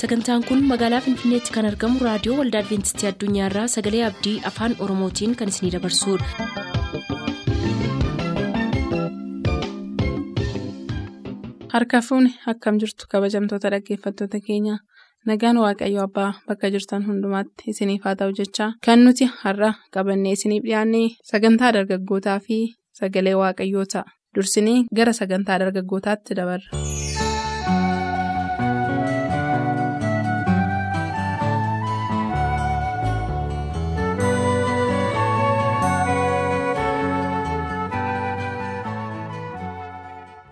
sagantaan kun magaalaa finfinneetti kan argamu raadiyoo waldaa adventistii addunyaarraa sagalee abdii afaan oromootiin kan isinidabarsudha. harka fuuni akkam jirtu kabajamtoota dhaggeeffattoota keenya nagaan waaqayyo abbaa bakka jirtan hundumaatti isiniif haa ta'u jechaa kan nuti har'a qabannee isiniif dhiyaanne sagantaa dargaggootaa fi sagalee waaqayyoo ta'a dursinee gara sagantaa dargaggootaatti dabarra.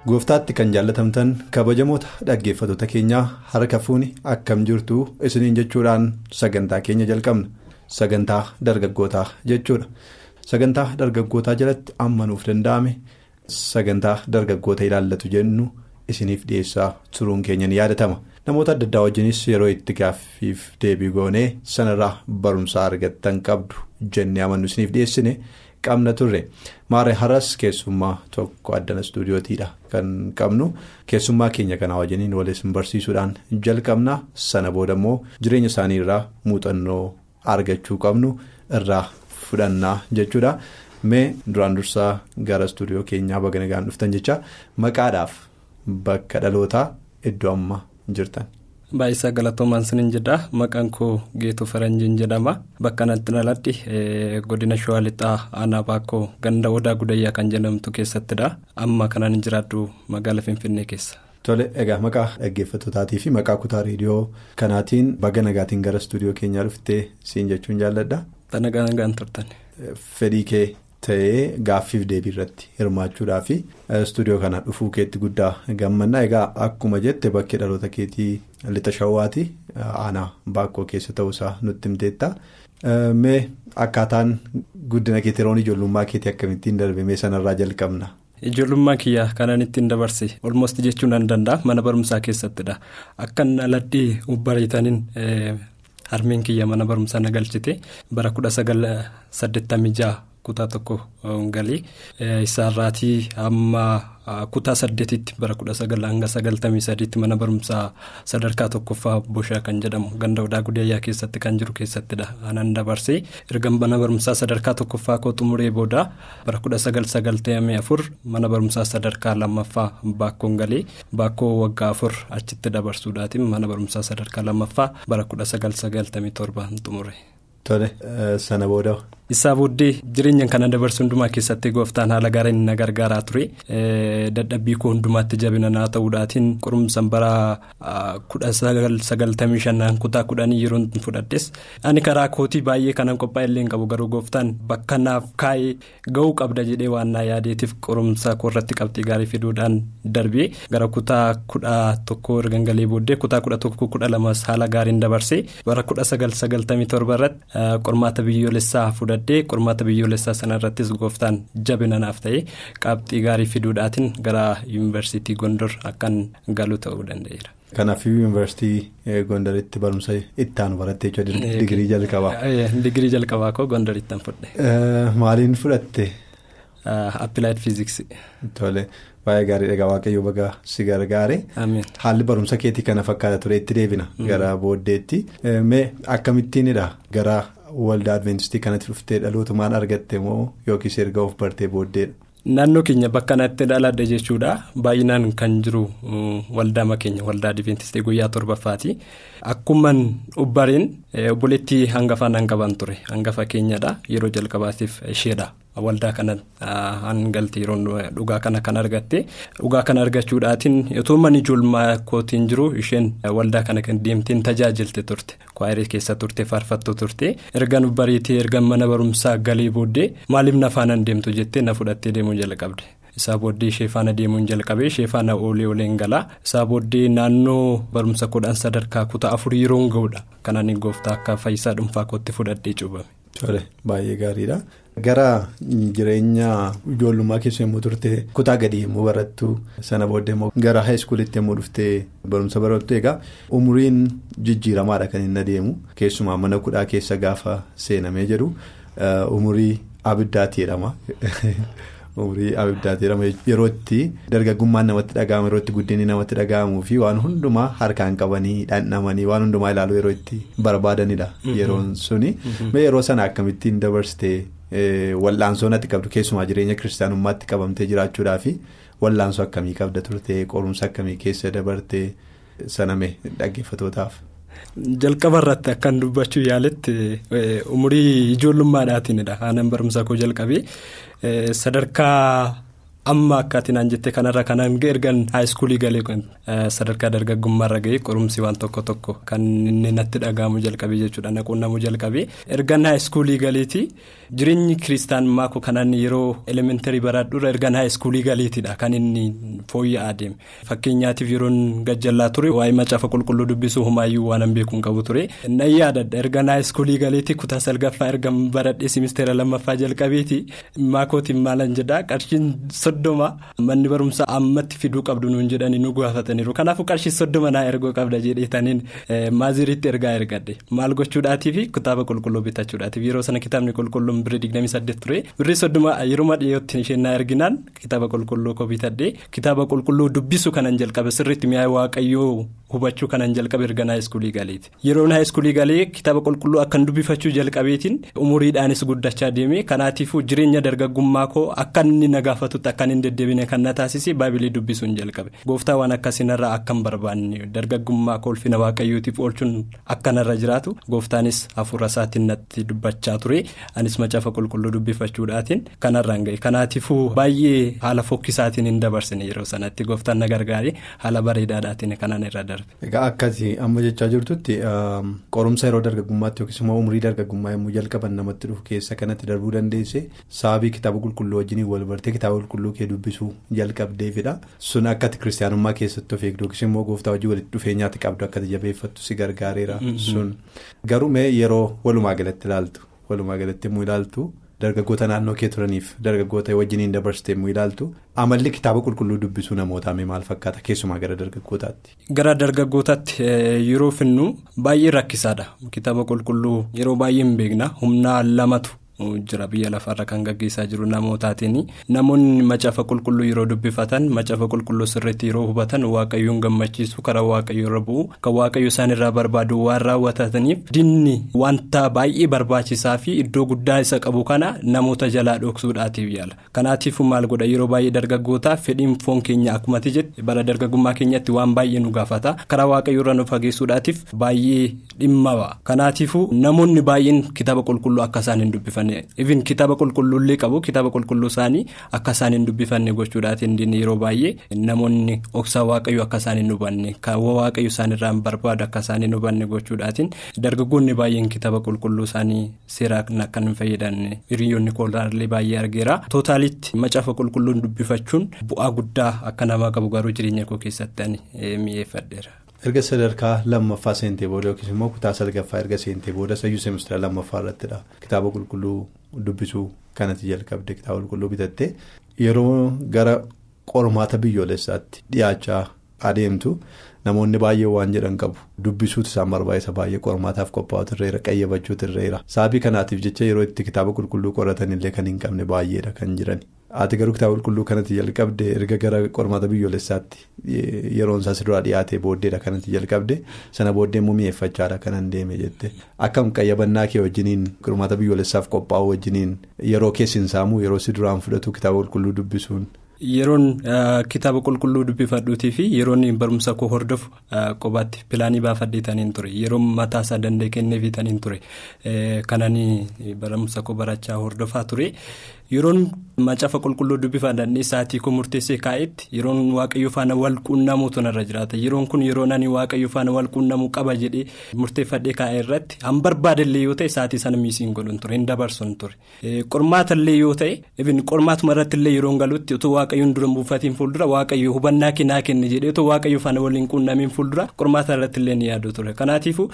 Gooftaatti kan jaallatamtan kabajamoota dhaggeeffattoota keenyaa harka fuuni akkam jirtu isiniin jechuudhaan sagantaa keenya jalqabna sagantaa dargaggootaa jechuudha sagantaa dargaggootaa jalatti amma nuuf danda'ame sagantaa dargaggoota ilaallatu jennu isiniif dhiyeessaa turuun keenya ni yaadatama namoota adda addaa wajjinis yeroo itti gaaffiif deebii goonee sanarraa barumsaa argattan qabdu jennee amannu isiniif dhiyeessine. Qabna turre. Maaree haras keessummaa tokko addana istuudiyootiidha kan qabnu. Keessummaa keenya kanaa wajjiniin waliin barsiisuudhaan jalqabna. Sana booda immoo jireenya isaanii irraa muuxannoo argachuu qabnu irraa fudhannaa jechuudha. Mee duraan dursaa gara istuudiyoo keenyaa baga nagaan dhuftan jecha maqaadhaaf bakka dhalootaa iddoo amma jirtan. Baay'isaa galatoomaan sinin jedha maqaan koo geetuu faranjiin jedhama bakka natti dhaladhi godina shawaa lixaa aanaa baakoo ganda odaa gudayyaa kan jedhamtu keessattidha amma kanaan jiraadhu magaala finfinnee keessa. Tole egaa maqaa dhaggeeffattootaatii fi maqaa kutaa reediyoo kanaatiin baga nagaatiin gara istuudiyoo keenyaa dhuftee siin jechuun jaalladha. Nagaa nagaan turtan. Fedhii kee ta'ee gaaffiif deebii irratti hirmaachuudhaa fi istuudiyoo kana dhufuu keetti guddaa gammannaa. Egaa akkuma jette bakkee dhaloota keetii lixa shawaati aanaa baakkoo keessa ta'uusaa nutti himteetta. Mee akkaataan guddina keetii yeroon ijoollummaa keetii akkamittiin darbee sanarraa jalqabna. ijoollummaa kiyya kanaan ittiin dabarse olmost jechuun nan danda'a. Mana barumsaa keessattidha akkan aladhii bareetaniin harmeen kiyya mana barumsaa na galchite. Bara kudha sagal saddeettamii ja'a. Kutaa tokko galii isaarraatii amma kutaa saddeetitti bara kudha sagal hanga sagaltamii sadiitti mana barumsaa sadarkaa tokkoffaa boshaa kan jedhamu ganda odaa gudayyaa keessatti kan jiru keessattidha anan dabarsee erga mana barumsaa sadarkaa tokkoffaa koo xumuree booda bara kudha sagal sagaltamii afur mana barumsaa sadarkaa lammaffaa baakkoon galee baakkoo waggaa afur achitti dabarsuudhaatiin mana barumsaa sadarkaa lammaffaa bara kudha sagal sagaltamii torbaan xumure. Tole sana booda. Isaa booddee jireenya kana dabarsu hundumaa keessatti gooftaan haala gaariin na gargaaraa ture. Dadhabbii koo hundumaatti jabina naa ta'uudhaatiin qorumsaan bara kudha sagaltamii shanaan kutaa kudhanii yeroo fudhadhes. Ani karaa kootii baay'ee kanan qophaa'e illee qabu garuu gooftaan bakka naaf kaa'ee ga'uu qabda jedhee waan naa yaadeetiif qorumsa koorratti qabxii gaarii fiduudhaan darbee gara kutaa kudha tokko ergangalee booddee kutaa kudha tokko kudha lamas haala gaariin dabarsee bara kudha sagal sagaltamii torba irratti qormaata biyyoolessaa fudhadhe. qormaata biyyoolessaa sana irrattis gooftaan jabina naaf ta'e qabxii gaarii fiduudhaatiin gara yuunivarsiitii gondor akkan galu ta'uu danda'eera. Kanaaf yuunivarsiitii gondaritti barumsa itti aanu barattee jechuudha digirii jalqabaa. Digirii jalqabaa koo gondaritti fudhe. Maaliin fudhatte? Appilaayid fiiziksii. Tole baay'ee gaarii dhagaa waaqayyoo baga si gargaare. Haalli barumsa keetii kana fakkaata ture itti deebina gara booddeetti. Akkamittiinidha gara. Waldaa adventistii kanatti dhuftee dhalootumaan argatte moo yookiis erga of bartee booddeedha. Naannoo keenya bakka natti dhaladhe jechuudha baay'inaan kan jiru waldaama keenya waldaa adventistii guyyaa torbaffaati akkuman ubbariin obboleettii hangafaan hangaban ture hangafa keenyadha yeroo jalqabaatiif isheedha. Waldaa kana hangalte yeroo dhugaa kana kan argatte dhugaa kana argachuudhaatiin otoo man ijoolmaa kootiin jiru isheen waldaa kana kan deemteen tajaajilte turte kwaayiree keessa turte faarfattuu turte ergan bariitee ergan mana barumsaa galee booddee maaliif na faana deemtu jettee na fudhattee deemuu jalqabde. isaa booddee ishee faana deemuun jalqabee ishee faana oolee ooleen galaa isaa booddee naannoo barumsa kudhan sadarkaa kutaa afur yeroo ga'uudha kanaan gooftaa akka fayyisaa dhuunfaa kootti fudhadhee cuubame. Baay'ee gaariidha. Gara jireenya ijoollummaa keessa yommuu turte kutaa gadii yommuu barattu sana booddee immoo gara haayiskuulitti yommuu dhuftee barumsa barattu. Egaa umriin jijjiiramaadha kan inni adeemu. Keessumaa mana kudhaa keessa gaafa seenamee jedhu umurii abiddaatti jedhama. umurii abiddaati yeroo itti dargaggummaan namatti dhaga'amu yeroo itti guddinni namatti dhaga'amuu fi waan hundumaa harkaan qabanii dhandhamanii waan hundumaa ilaaluu yeroo itti barbaadanidha yeroon suni. Yeroo sana akkamittiin dabarsitee wal'aansoo natti qabdu keessumaa jireenya kiristaanummaatti qabamtee jiraachuudhaa fi wal'aansoo akkamii qabda turte qorumsa akkamii keessa dabarte saname dhaggeeffatootaaf. Jalqaba irratti akkan dubbachuu yaaletti umurii ijoollummaadhaatinidha aannan barumsaa koo jalqabee sadarkaa amma akkaatiin aan jette kanarra kanaan ergan haayiskuulii galee sadarkaa dargaggummaarra ga'ee qorumsi waan tokko tokko kan inni natti dhaga'amu jalqabee jechuudha. Naquunnamuu jalqabee ergan haayiskuulii galeeti jireenyi kiristaanummaa koo kanaan yeroo elementarii baraadhuurra ergan haayiskuulii galeetidha kan inni fooyya'aa deeme fakkeenyaatiif yeroon gajjallaa ture waa'ee macaafa qulqulluu dubbisuu humaayyuu waan beekuun qabu ture. Nan yaadadha. Ergan haayiskuulii galeeti kutaa salgaffaa ergan baradhee simisteera lammaffaa jalqabeeti. Maakootiin maalan jedhaa? Qarshiin soddoma manni barumsaa ammatti fiduu qabdu nuun jedhanii nu gaafataniiru. Kanaafuu qarshii soddoma naa ergoo qabda jedheetaniin maaziriitti ergaa ergadhe. Maal gochuudhaatiif kitaaba qulqulluu bitachuudhaatiif. Yeroo sana kitaabni qulqulluun birrii digdamii saddeet ture birrii soddoma yeroo dhiyootti isheen naa erginaan kitaaba qulqulluu koo bitadhe kitaaba qulqulluu dubbisu kanan jalqabe sirriitti mi'aa waaqayyoo hubachuu kanan jalqabe ergan haayiskuulii galeeti. Yeroon haayiskuulii galee kitaaba qulqulluu akkan dubbifachuu jalqabeetiin umuriidhaanis guddachaa deeme kanaatiifuu jireenya dargaggummaa koo akka inni na gaafatutti akkan hin deddeebine kan na taasise baabilii dubbisuun jalqabe. Gooftaa waan akkasiinarraa akkan barbaanne dargaggummaa koo ulfina waaqayyootiif oolchuun akkanarra jiraatu gooftaanis hafuura isaatiin natti dubbachaa ture. Anis macaafa qulqulluu dubbifachuudhaatiin kanarraan ga'e. Kanaatiifuu baay'ee haala fokkisaatiin hin dabarsine yeroo sanatti. Gooftaan na gargaare haala bareedaadhaatiin kanan irra darbe. Egaa akkasii amma jechaa jirtutti qorumsa yeroo dargaggummaatti yookiis immoo umurii dargaggummaa yommuu jalqaban namatti dhufu keessa kanatti darbuu dandeesse sababii kitaaba qulqulluu wajjin wal bartee kitaaba qulqulluu kee dubbisuu jalqabdeefidha sun akkati kiristaanummaa keessatti of eegdu yookiis immoo gooftaa hojii walitti dhufeenyaatti qabdu akkati jabeeffattu si gargaareera sun. Garuu mee yeroo walumaa galatti ilaaltu walumaa galatti immoo ilaaltu. dargaggoota naannoo kee turaniif dargaggoota wajjiniin dabarsitee immoo ilaaltu amalli kitaaba qulqulluu dubbisuu namootaa maal fakkaata keessumaa gara dargaggootaatti. gara dargaggootaatti yeroo finnu baay'ee rakkisaadha kitaaba qulqulluu yeroo baay'ee hin beekna humna lamatu. Jira biyya lafaarra kan gaggeessaa jiru namootaatiin namoonni macaafa qulqulluu yeroo dubbifatan macaafa qulqulluu sirriitti yeroo hubatan waaqayyoon gammachiisu karaa waaqayyoo irra bu'u kan waaqayyo isaan irraa barbaadu waan raawwatataniif dinni wanta baay'ee barbaachisaa fi iddoo guddaa isa qabu kana namoota jalaa dhoksuudhaatiif yaala. Kanaatiif maal godha? Yeroo baay'ee dargaggootaa fedhiin foon keenya akkumatti jedhe bara dargaggummaa keenyatti waan baay'ee nu gaafata. Karaa waaqayyoo irra nu fageessuudhaatiif baay'ee dhimma kanaatiif namoonni baay'een kitaaba qulqulluu akka isaan hin dubbifanne. Ifin kitaaba qulqulluullee qabu kitaaba qulqulluu isaanii akka isaan hin dubbifanne gochuudhaatiin yeroo baay'ee namoonni oksaa waaqayyo akka isaan hin hubanne kaawwa waaqayyo isaan irraa barbaadu akka isaan hin hubanne gochuudhaatiin dargaggoonni baay'een kitaaba qulqulluu isaanii seeraan akka hin fayyadamne hiriyoonni koolaalee baay'ee argeera tootaalitti macaafa qulqulluun dubbifachuun bu'aa guddaa akka namaa qabu garuu jireenya koo keessatti mi'eeffadheera. Erga sadarkaa lammaffaa seentee booda yookiis immoo kutaa salgaffaa erga seentee booda sayyuu seemistira lammaffaa irrattidha kitaaba qulqulluu dubbisuu kanatti jalqabde kitaaba qulqulluu bitatte yeroo gara qormaata biyyoolessaatti dhiyaachaa adeemtu namoonni baay'ee waan jedhan qabu dubbisuutu isaan barbaachisa baay'ee qormaataaf qophaa'u irreera qayyabachuu irreera sababii kanaatiif jecha yeroo itti kitaaba qulqulluu qoratanillee kan hin qabne baay'eedha kan jiran. Ati garuu kitaaba qulqulluu kanatti jalqabde erga gara qormaata biyyoolessaatti yeroon isaas duraa dhiyaate booddeedha kanatti jalqabde sana booddee immoo mi'eeffachaadha kanan deeme jette akkam qayyabannaa kee wajjiniin qormaata biyyoolessaaf qophaa'u wajjiniin yeroo keessin saamuu yeroo si duraan fudhatu kitaaba qulqulluu dubbisuun. Yeroon kitaaba qulqulluu dubbifadhuutii fi yeroon barumsa koo hordofu qobaatti pilaanii baafadheetaniin ture yeroo mataa isaa danda'e kenneefitaniin ture kananii barumsa koo barachaa hordofaa ture. Yeroon macaafa qulqulluu dubbifadhanii sa'aatii koo murteessee kaa'etti yeroon waaqayyo faana wal quunnamuutu narra jiraata. Yeroon kun yeroo nani waaqayyo faana wal quunnamuu qaba jedhee murteeffadhee kaa'e irratti han barbaadallee yoo ta'e sa'aatii sana miisiin godhuun ture hin dabarsuun ture. Qormaatallee yoo ta'e qormaatuma irrattillee yeroon galutti otoo waaqayyoon dura buufatiin fuuldura waaqayyo hubannaa kennaa kenne jedhee otoo waaqayyo faana waliin quunnamiin fuuldura qormaata irrattillee ni yaadu ture. Kanaatiifuu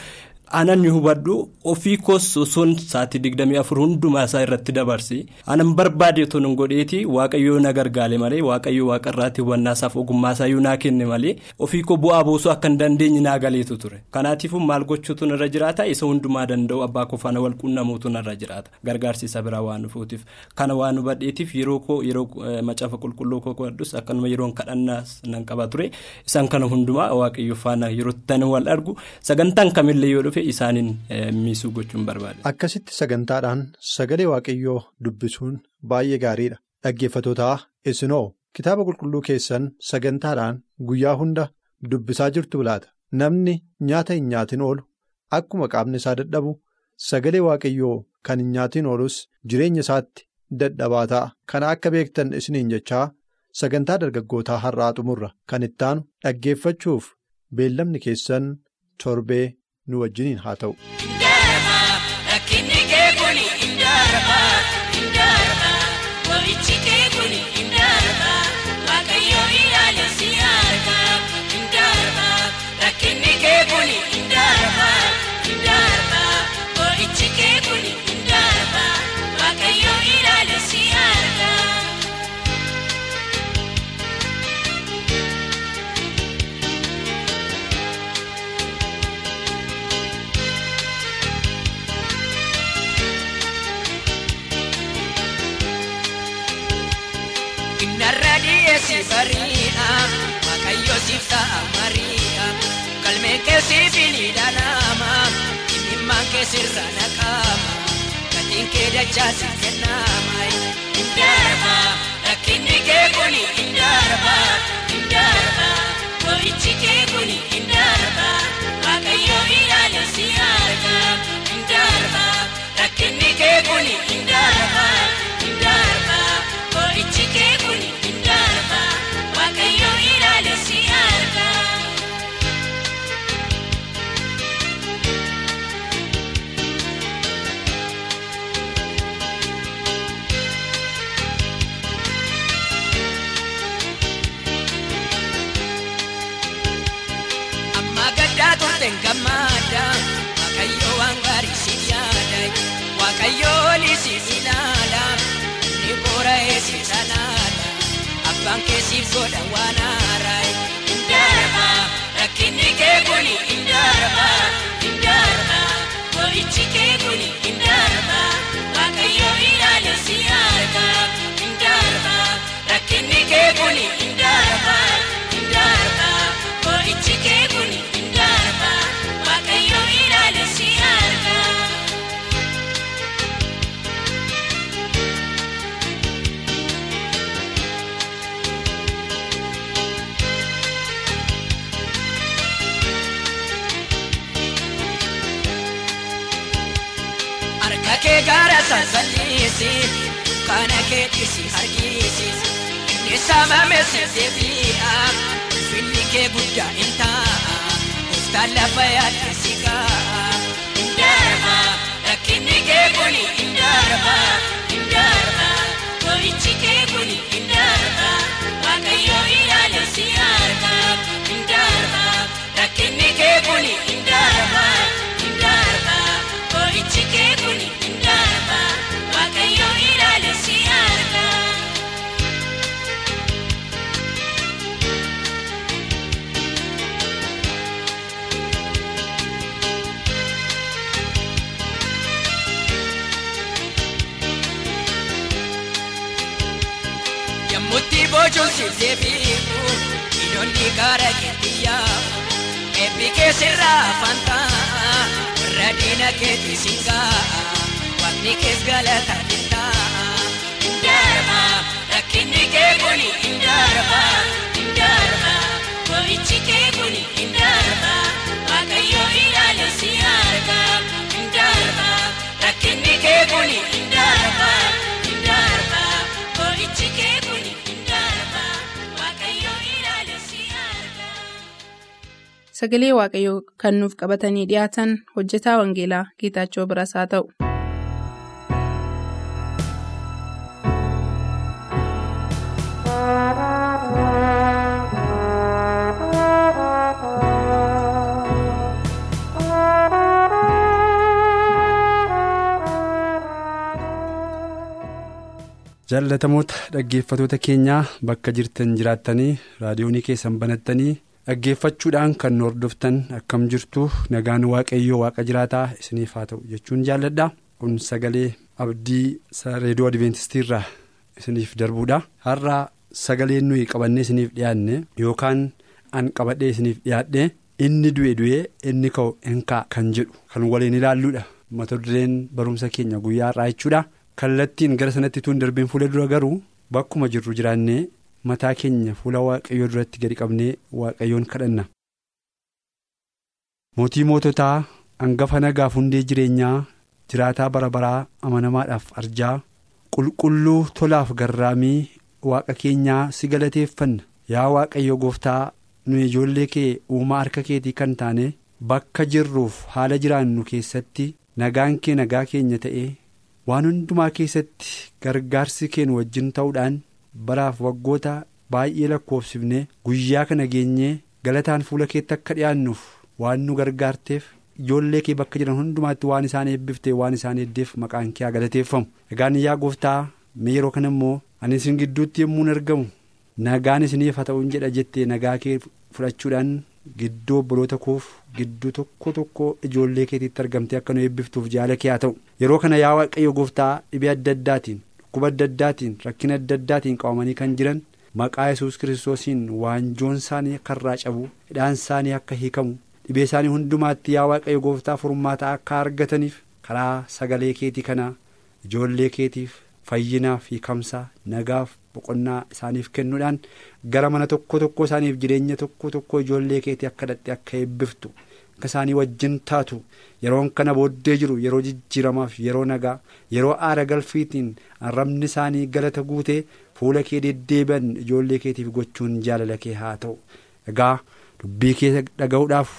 anan hubadhu ofii koos osoon sa'aatii digdamii afur hundumaa isaa irratti dabarsi. Anan barbaade hin godheeti waaqayyoo na gargaale malee waaqayyoo waaqarraatti hubannaasaaf ogummaasaa yoo naa kenne malee ofii koo bu'aa buusuu akka hin dandeenye naa galeetu ture. Kanaatiif maal gochuutu narra jiraata? Isa hundumaa danda'u abbaa koo faana wal quunnamuutu narra jiraata. Gargaarsi isa biraa waan dhufuutiif. Kana waan hubadheetiif yeroo koo yeroo macaafa qulqulluu koo godhus akkanuma yeroon kadhannaas nan qaba ture. Isaan kana hundumaa waaqayyoo faana yeroo wal argu. Sagantaan kamillee yoo dhufe. isaaniin miisuu gochuun barbaada. Akkasitti sagantaadhaan sagalee waaqayyoo dubbisuun baay'ee gaariidha. Dhaggeeffatootaa isinoo kitaaba qulqulluu keessan sagantaadhaan guyyaa hunda dubbisaa jirtu laata. Namni nyaata hin nyaatin oolu akkuma qaamni isaa dadhabu sagalee waaqayyoo kan hin nyaatin oolus jireenya isaatti dadhabaa ta'a. Kana akka beektan isiniin jechaa sagantaa dargaggootaa har'aa xumurra kan ittaanu dhaggeeffachuuf beellamni keessan torbee. Nu wajjiniin haa ta'u. Dhiyeessi bariidha Waaqayyo siif ta'a mariidha Galmeen keessiif ni dhalama Dhimmaan keessirra naqama Gatiin kee dachaasi kennama Indarba rakkinni kee kuni Indarba gaara sansaliisi kana kee dhiisi harkisi inni saamame deebi'a finni kee guddaa hin ta'a gooftaan lafa yaadde si ga'a. Indarba rakkinni kee kuni indarba indarba boo'ichi kee kuni indarba waaqayyo deebi'u dhiironni gara keetti yaa'u eebbi keessirraa afaan ta'a irra diina keetti si ga'a waaqni kees galata ta'a. Indarba rakkinni kee kuni indarba indarba boo'ichi kee kuni indarba waaqayyo ilaale si arga indarba rakkinni kee kuni indarba sagalee waaqayyoo kan nuuf qabatanii dhiyaatan hojjetaa wangeelaa Geetaachoo Birasaa ta'u. jaallatamoota dhaggeeffatoota keenyaa bakka jirtan jiraattanii raadiyoonii keessan banattanii dhaggeeffachuudhaan kan nu hordoftan akkam jirtu nagaan waaqayyoo waaqa jiraataa? Isiniif haa ta'u jechuun jaalladha kun sagalee abdii reediyoo adventisitiirraa isiniif darbuudha. Har'a sagaleen nuyi qabannee isiniif dhiyaanne yookaan an qabadhee isiniif dhiyaadhe inni du'e du'ee inni ka'u hin kan jedhu kan waliin ilaalluudha. Mata dureen barumsa keenya guyyaa har'aa jechuudha. kallattiin gara sanatti tun darbiin fuula dura garuu bakkuma jirru jiraannee mataa keenya fuula waaqayyoo duratti gadi qabnee waaqayyoon kadhanna. mootii moototaa hangafa nagaaf hundee jireenyaa jiraataa bara baraa amanamaadhaaf arjaa qulqulluu tolaaf garraamii waaqa keenyaa si galateeffanna yaa waaqayyo gooftaa nu ijoollee kee uumaa harka keetii kan taane bakka jirruuf haala jiraannu keessatti nagaan kee nagaa keenya ta'ee. waan hundumaa keessatti gargaarsi keenya wajjin ta'uudhaan baraaf waggoota baay'ee lakkoofsifne guyyaa kana geenyee galataan fuula keetti akka dhi'aannuuf waan nu gargaarteef ijoollee kee bakka jiran hundumaatti waan isaan eebbifte waan isaan eeddeef maqaan kee galateeffamu. Egaan yaa gooftaa mee yeroo kana immoo ani isin gidduutti yommuu argamu nagaan isiniif haa ta'uun jedha jettee nagaa kee fudhachuudhaan gidduu obboloota koof gidduu tokko tokko ijoollee keetiitti argamtee akka nu eebbiftuuf jaala kee haa ta'u. Yeroo kana yaa waaqayyo gooftaa dhibee adda addaatiin dhukkuba adda addaatiin rakkina adda addaatiin qabamanii kan jiran maqaa yesus kiristoosiin waanjoon isaanii akka irraa cabu hidhaan isaanii akka hiikamu dhibee isaanii hundumaatti yaa waaqayyo gooftaa furmaata akka argataniif karaa sagalee keetii kana ijoollee keetiif fayyinaaf hiikamsa nagaaf boqonnaa isaaniif kennuudhaan gara mana tokko tokko isaaniif jireenya tokko tokko ijoollee keetii akka dhaqxe akka eebbiftu akka isaanii wajjin taatu yeroon kana booddee jiru yeroo jijjiiramaaf yeroo nagaa yeroo aara galfiitiin arrabni isaanii galata guutee fuula kee deddeebi'an ijoollee keetiif gochuun jaalala kee haa ta'u. Egaa dubbii kee dhaga'uudhaaf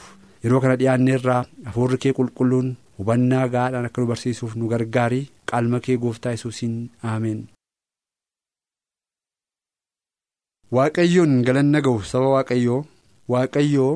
yeroo kana dhiyaanneerraa hafuurri kee qulqulluun hubannaa gahaadhaan akka nu barsiisuuf nu gargaari qaalma kee gooftaa yesuusiin aameen. waaqayyoon galanna ga'u saba waaqayyoo. Waaqayyoo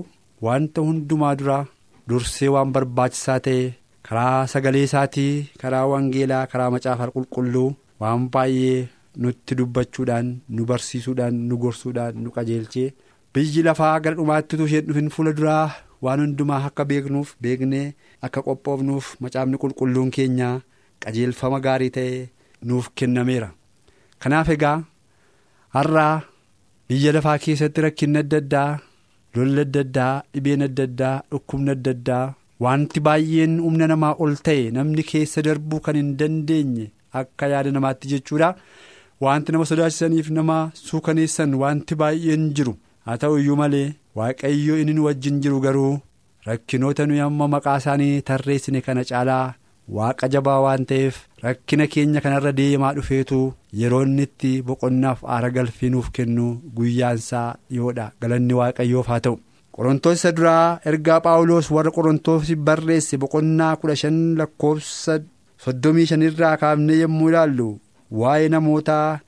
wanta hundumaa duraa dursee waan barbaachisaa ta'e karaa sagalee isaatii karaa wangeelaa karaa macaafa qulqulluu waan baay'ee nutti dubbachuudhaan nu barsiisuudhaan nu gorsuudhaan nu qajeelchee biyyi lafaa gara dhumaatti isheen dhufin fuula duraa waan hundumaa akka beeknuuf beeknee akka qophoofnuuf macaafni qulqulluun keenya qajeelfama gaarii ta'e nuuf kennameera kanaaf egaa har'aa. biyya lafaa keessatti rakkinni adda addaa lolli adda addaa dhibeen adda addaa dhukkubni adda addaa wanti baay'een humna namaa ol ta'e namni keessa darbuu kan hin dandeenye akka yaada namaatti jechuudha wanti nama sodaachisaniif nama suukaneessan wanti baay'een jiru haa ta'u iyyuu malee waaqayyo inni wajjin jiru garuu rakkinoota nuyi amma maqaa isaanii tarreessine kana caalaa waaqa jabaa waan ta'eef rakkina keenya kanarra deemaa dhufeetu yeroo inni itti boqonnaaf aara galfii nuuf kennu guyyaansaa dhiyoodha galanni waaqayyoof haa ta'u. qorontoos isa duraa ergaa paawuloos warra qorontoos barreesse boqonnaa kudha shan lakkoofsa soddomii shanirraa kaafnee yommuu ilaallu waa'ee namootaa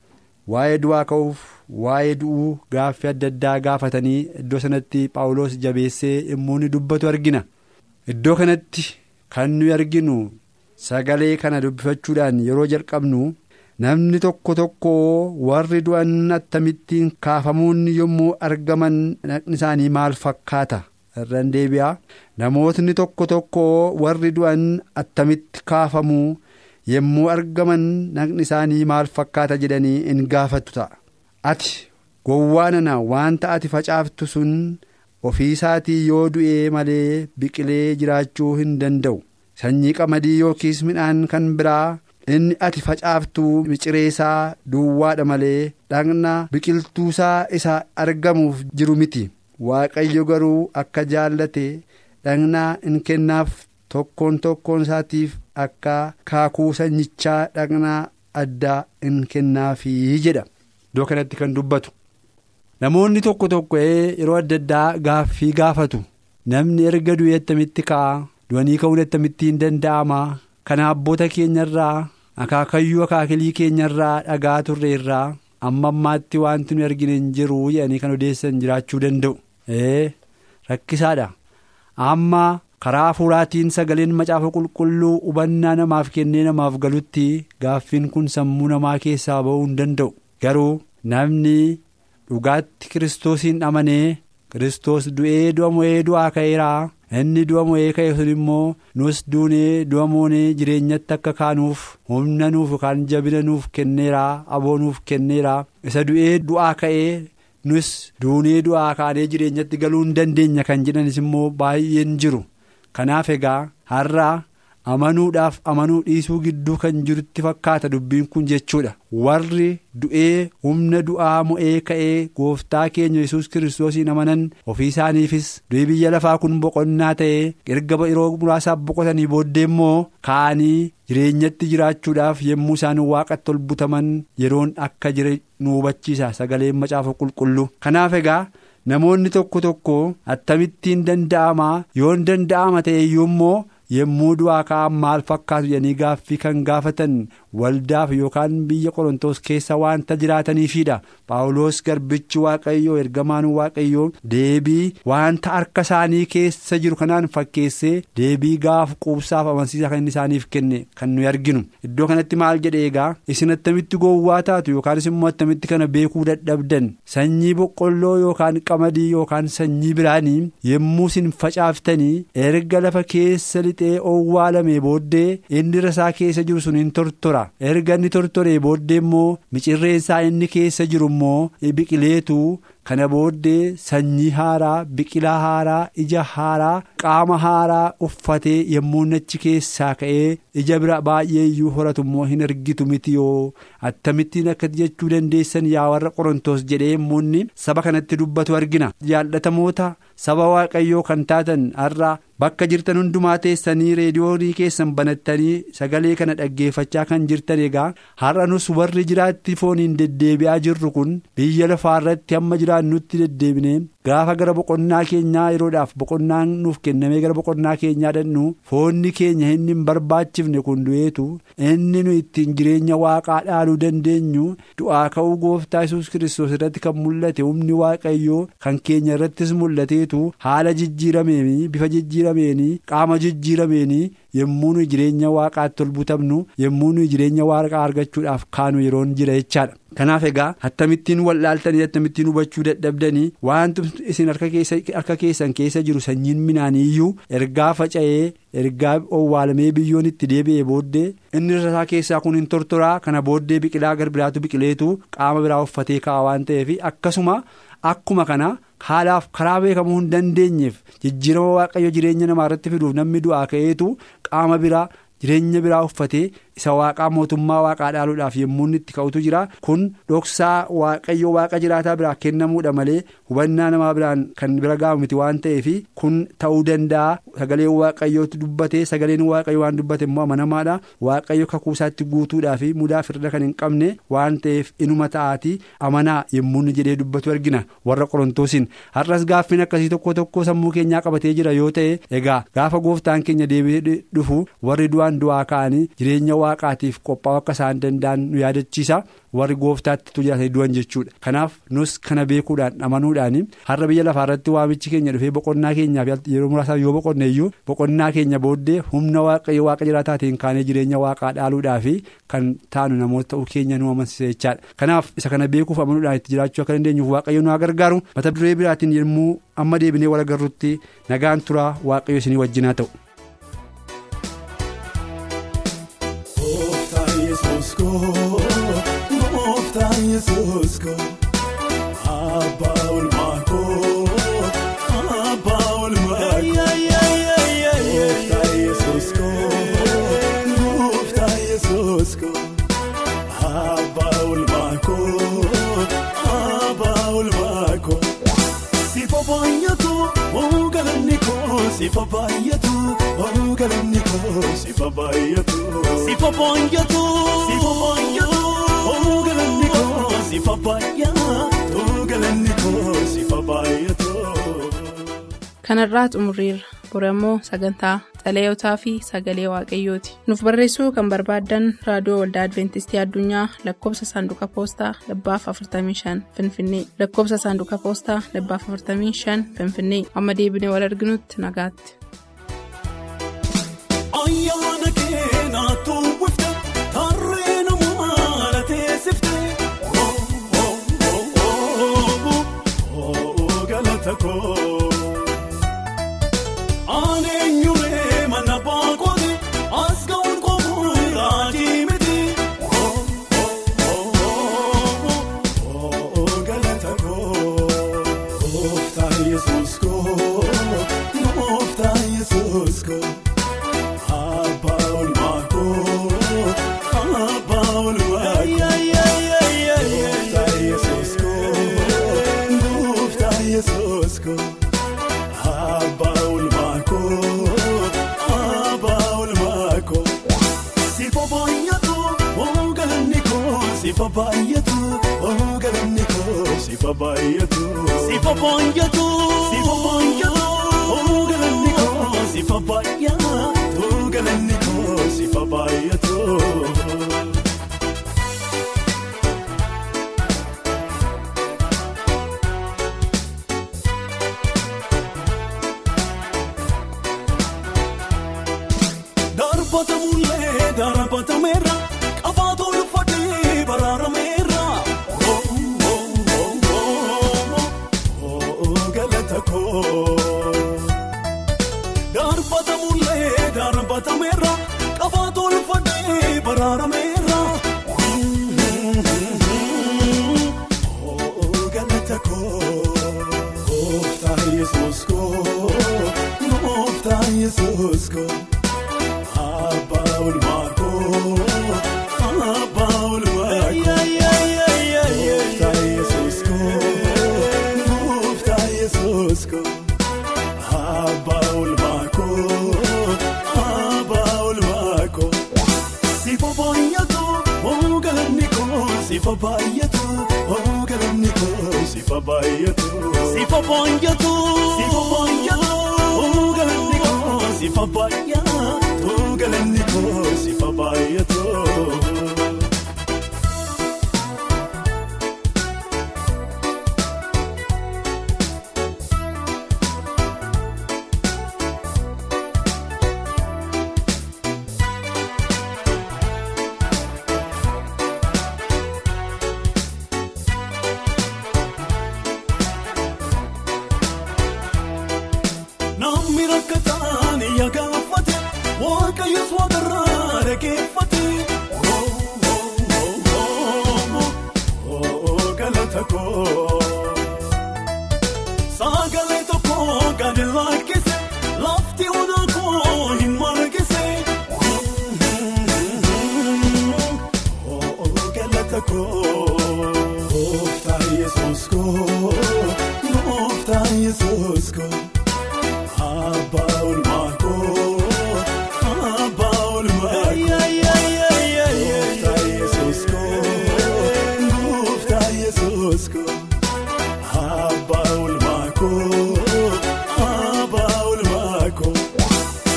waa'ee du'aa ka'uuf waa'ee du'uu gaaffii adda addaa gaafatanii iddoo sanatti paawuloos jabeessee yommuu ni dubbatu argina iddoo kanatti kan nuyi arginu. Sagalee kana dubbifachuudhaan yeroo jalqabnu namni tokko tokko warri du'an attamittiin kaafamuun yommuu argaman naqni isaanii maal fakkaata? Irraan deebi'a. Namootni tokko tokko warri du'an attamitti kaafamuu yommuu argaman naqni isaanii maal fakkaata jedhanii in gaafatu ta'a. Ati gowwaanana wanta ati facaaftu sun ofii isaatii yoo du'ee malee biqilee jiraachuu hin danda'u. Sanyii qamadii yookiis midhaan kan biraa inni ati facaaftu micireesaa duwwaadha malee dhaqna biqiltuusaa isa argamuuf jiru miti waaqayyo garuu akka jaallate dhaqna in kennaaf tokkoon tokkoon isaatiif akka kaakuu sanyichaa dhaqna addaa in kennaafii jedha iddoo kanatti kan dubbatu. namoonni tokko tokko yeroo adda addaa gaaffii gaafatu namni erga du'ee attamitti ka'a. Du'anii ka'uun akkamittiin danda'ama. Kana abboota keenyarraa akaakayyuu akaakilii keenyarraa dhagaa turre irraa amma ammaatti wanti nu argine hin jiru jedhanii kan odeessan jiraachuu danda'u. Rakkisaadha. Amma karaa hafuuraatiin sagaleen macaafa qulqulluu hubannaa namaaf kennee namaaf galutti gaaffiin kun sammuu namaa keessaa ba'uu hin danda'u. Garuu namni dhugaatti kiristoosiin amanee kiristoos du'ee du'a mo'ee du'aa ka'eeraa inni du'a mo'ee ka'e sun immoo nus duunee du'a moonee jireenyatti akka kaanuuf humna nuuf yookaan jabina nuuf kenneeraa aboo nuuf kenneeraa isa du'ee du'aa ka'ee nus duunee du'aa kaanee jireenyatti galuu hin dandeenya kan jedhanis immoo baay'een jiru. Kanaaf egaa har'a amanuudhaaf amanuu dhiisuu gidduu kan jirutti fakkaata dubbiin kun jechuudha warri du'ee humna du'aa mo'ee ka'ee gooftaa keenya yesus kiristoosiin amanan ofii isaaniifis du'i biyya lafaa kun boqonnaa ta'ee erga yeroo muraasaaf boqotanii booddee immoo ka'anii jireenyatti jiraachuudhaaf yommuu isaan waaqatti ol butaman yeroon akka jire nu hubachiisa sagaleen macaafa qulqulluu kanaaf egaa. namoonni tokko tokko attamittiin danda'amaa yoon danda'ama ta'e iyyuu immoo yommuu du'aa ka'an maal fakkaatu jedhanii gaaffii kan gaafatan waldaaf yookaan biyya qorontoos keessa waanta jiraataniifidha paawuloos garbichi waaqayyoo ergamaan waaqayyoo deebii waanta harka isaanii keessa jiru kanaan fakkeessee deebii gaaf quubsaaf amansiisaa kan isaaniif kenne kan nuyi arginu. Iddoo kanatti maal jedhe egaa? Isin attamitti gowwaa taatu yookaanis immoo attamitti kana beekuu dadhabdan? Sanyii boqqolloo yookaan qamadii yookaan sanyii biraanii yommuu isin facaaftanii erga lafa keessa lixee owwaalamee booddee inni rasaa keessa jiru sun hin tortora erga inni tortoree booddee immoo micirreensaa inni keessa jiru immoo biqileetu kana booddee sanyii haaraa biqilaa haaraa ija haaraa qaama haaraa uffatee yommuu achi keessaa ka'ee ija bira baay'ee iyyuu horatu immoo hin argitu miti yoo? Attamittiin akka jechuu dandeessan yaa warra qorontoos jedhee yommuu inni saba kanatti dubbatu argina. Jaallatamoota saba waaqayyoo kan taatan har'a bakka jirtan hundumaa teessanii reediyoonii keessan banattanii sagalee kana dhaggeeffachaa kan jirtan egaa. Har'a nus warri jiraatti fooniin deddeebi'aa jirru kun biyya lafaarratti hamma jiraannutti deddeebine gaafa gara boqonnaa keenyaa yeroodhaaf boqonnaan nuuf kennamee gara boqonnaa keenyaa dhannu foonni keenya inni hin barbaachifne kun du'eetu inni nu ittiin jireenya waaqaa dhaaluu dandeenyu du'aa ka'uu gooftaa yesus kiristoos irratti kan mul'ate humni waaqayyoo kan keenya irrattis mul'ateetu haala jijjiirameenii bifa jijjiirameenii qaama jijjiirameenii yommuu nuyi jireenya waaqaatti ol butamnu yommuu nuyi jireenya waaqaa argachuudhaaf kaanu yeroon jira jechaadha. kanaaf egaa attamittiin wallaaltanii attamittiin hubachuu dadhabdanii waanti isin harka keessan keessa jiru sanyiin minaanii iyyuu ergaa faca'ee ergaa owwaalamee biyyoon itti deebi'ee booddee inni rasaa keessaa kun hin tortoraa kana booddee biqilaa garbiraatu biqileetu qaama biraa uffatee ka'a waan ta'eef akkasuma akkuma kana. haalaaf karaa beekamuu hin dandeenyeef jijjiirama waaqayyo jireenya namaa irratti fiduuf namni du'aa ka'eetu qaama biraa jireenya biraa uffatee isa waaqaa mootummaa waaqaa dhaaluudhaaf yommuu itti ka'utu jira kun dhoksaa waaqayyo waaqa jiraataa biraa kennamuudha malee hubannaa namaa biraan kan bira ga'amu miti waan ta'eef kun ta'uu danda'a. Sagaleen waaqayyootti dubbate sagaleen waaqayyo waan dubbate immoo amanamaadha. Waaqayyo kakuusaatti guutuudhaa fi mudaa firda kan hin qabne waan ta'eef inuma ta'aatii amanaa yommuu jedhee dubbatu argina. Warra qorontoosiin har'as gaaffiin akkasii tokko tokko sammuu keenyaa qabatee jira yoo ta'e egaa gaafa gooftaan keenya deebi'ee dhufu warri du'aan du'aa ka'anii jireenya waaqaatiif qophaa'uu akka isaan danda'an nu yaadachiisa. Warri gooftaatti tujaatanii du'an jechuudha. Kanaaf nus kana beekuudhaan amanuudhaan har'a biyya lafaa irratti waamichi keenya dhufee boqonnaa keenyaaf yeroo muraasaaf yoo boqonne iyyuu boqonnaa keenya booddee humna waaqayyo waaqa jiraataatiin kaanee jireenya waaqaa dhaaluudhaaf kan taanu namoota ta'uu keenya nu amansiisa jechaadha. Kanaaf isa kana beekuuf amanuudhaan itti jiraachuu akka dandeenyuuf waaqayyo nu gargaaru mata duree biraatiin yommuu amma deebinee wal agarrutti nagaan turaa waaqayyo isinii wajjinaa ta'u. Gooftaan Yesuus ko koo sifa baay'atu oogalanni koo sifa baay'atu sifa baay'atu sifa baay'atu. Oogalanni koo sifa baay'atu oogalanni koo sifa baay'atu. Kanarraa xumurreerra bor ammoo sagantaa xalayotaa fi sagalee waaqayyooti nuuf barreessuu kan barbaaddan raadiyoo waldaa adventistii addunyaa lakkoofsa saanduqa poostaa dhibbaaf 45 finfinnee lakkoofsa saanduqa poostaa dhibbaaf 45 finfinnee amma deebinee wal arginutti nagaatti. ayyaana Gooftaa Yesuus koo. Gooftaa Yesuus koo. Abbaa olmaa koo. Abbaa olmaa koo. Gooftaa Yesuus koo. Gooftaa Yesuus koo. Abbaa olmaa koo. Abbaa olmaa koo. Sifa baay'atu oogalanni koo sifa baay'atu oogalanni koo sifa baay'atu. Sifa baay'atu sifa baay'atu oogalanni koo sifa baay'atu oogalanni koo sifa baay'atu. Koo sifa baay'atu Gooftaa Yesuus koo. Gooftaa Yesuus koo. Abbaa olmaa koo. Abbaa olmaa koo. Gooftaa Yesuus koo. Gooftaa Yesuus koo. Abbaa olmaa koo. Abbaa olmaa koo.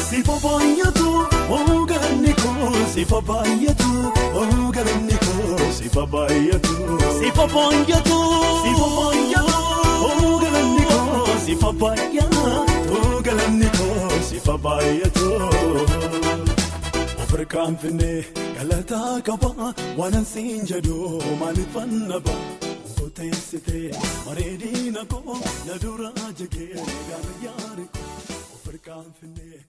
Sifa baay'atu oogalanni koo sifa baay'atu oogalanni koo sifa baay'atu. Sifa baay'atu sifa baay'atu oogalanni koo sifa baay'atu oogalanni koo sifa baay'atu. Afrikaan finnee galataa qaba waan ansiin jedhu maaliifan naba. Teessitee bareedina koo na duraa jegee gaara yaari koo Afrikaan finnee.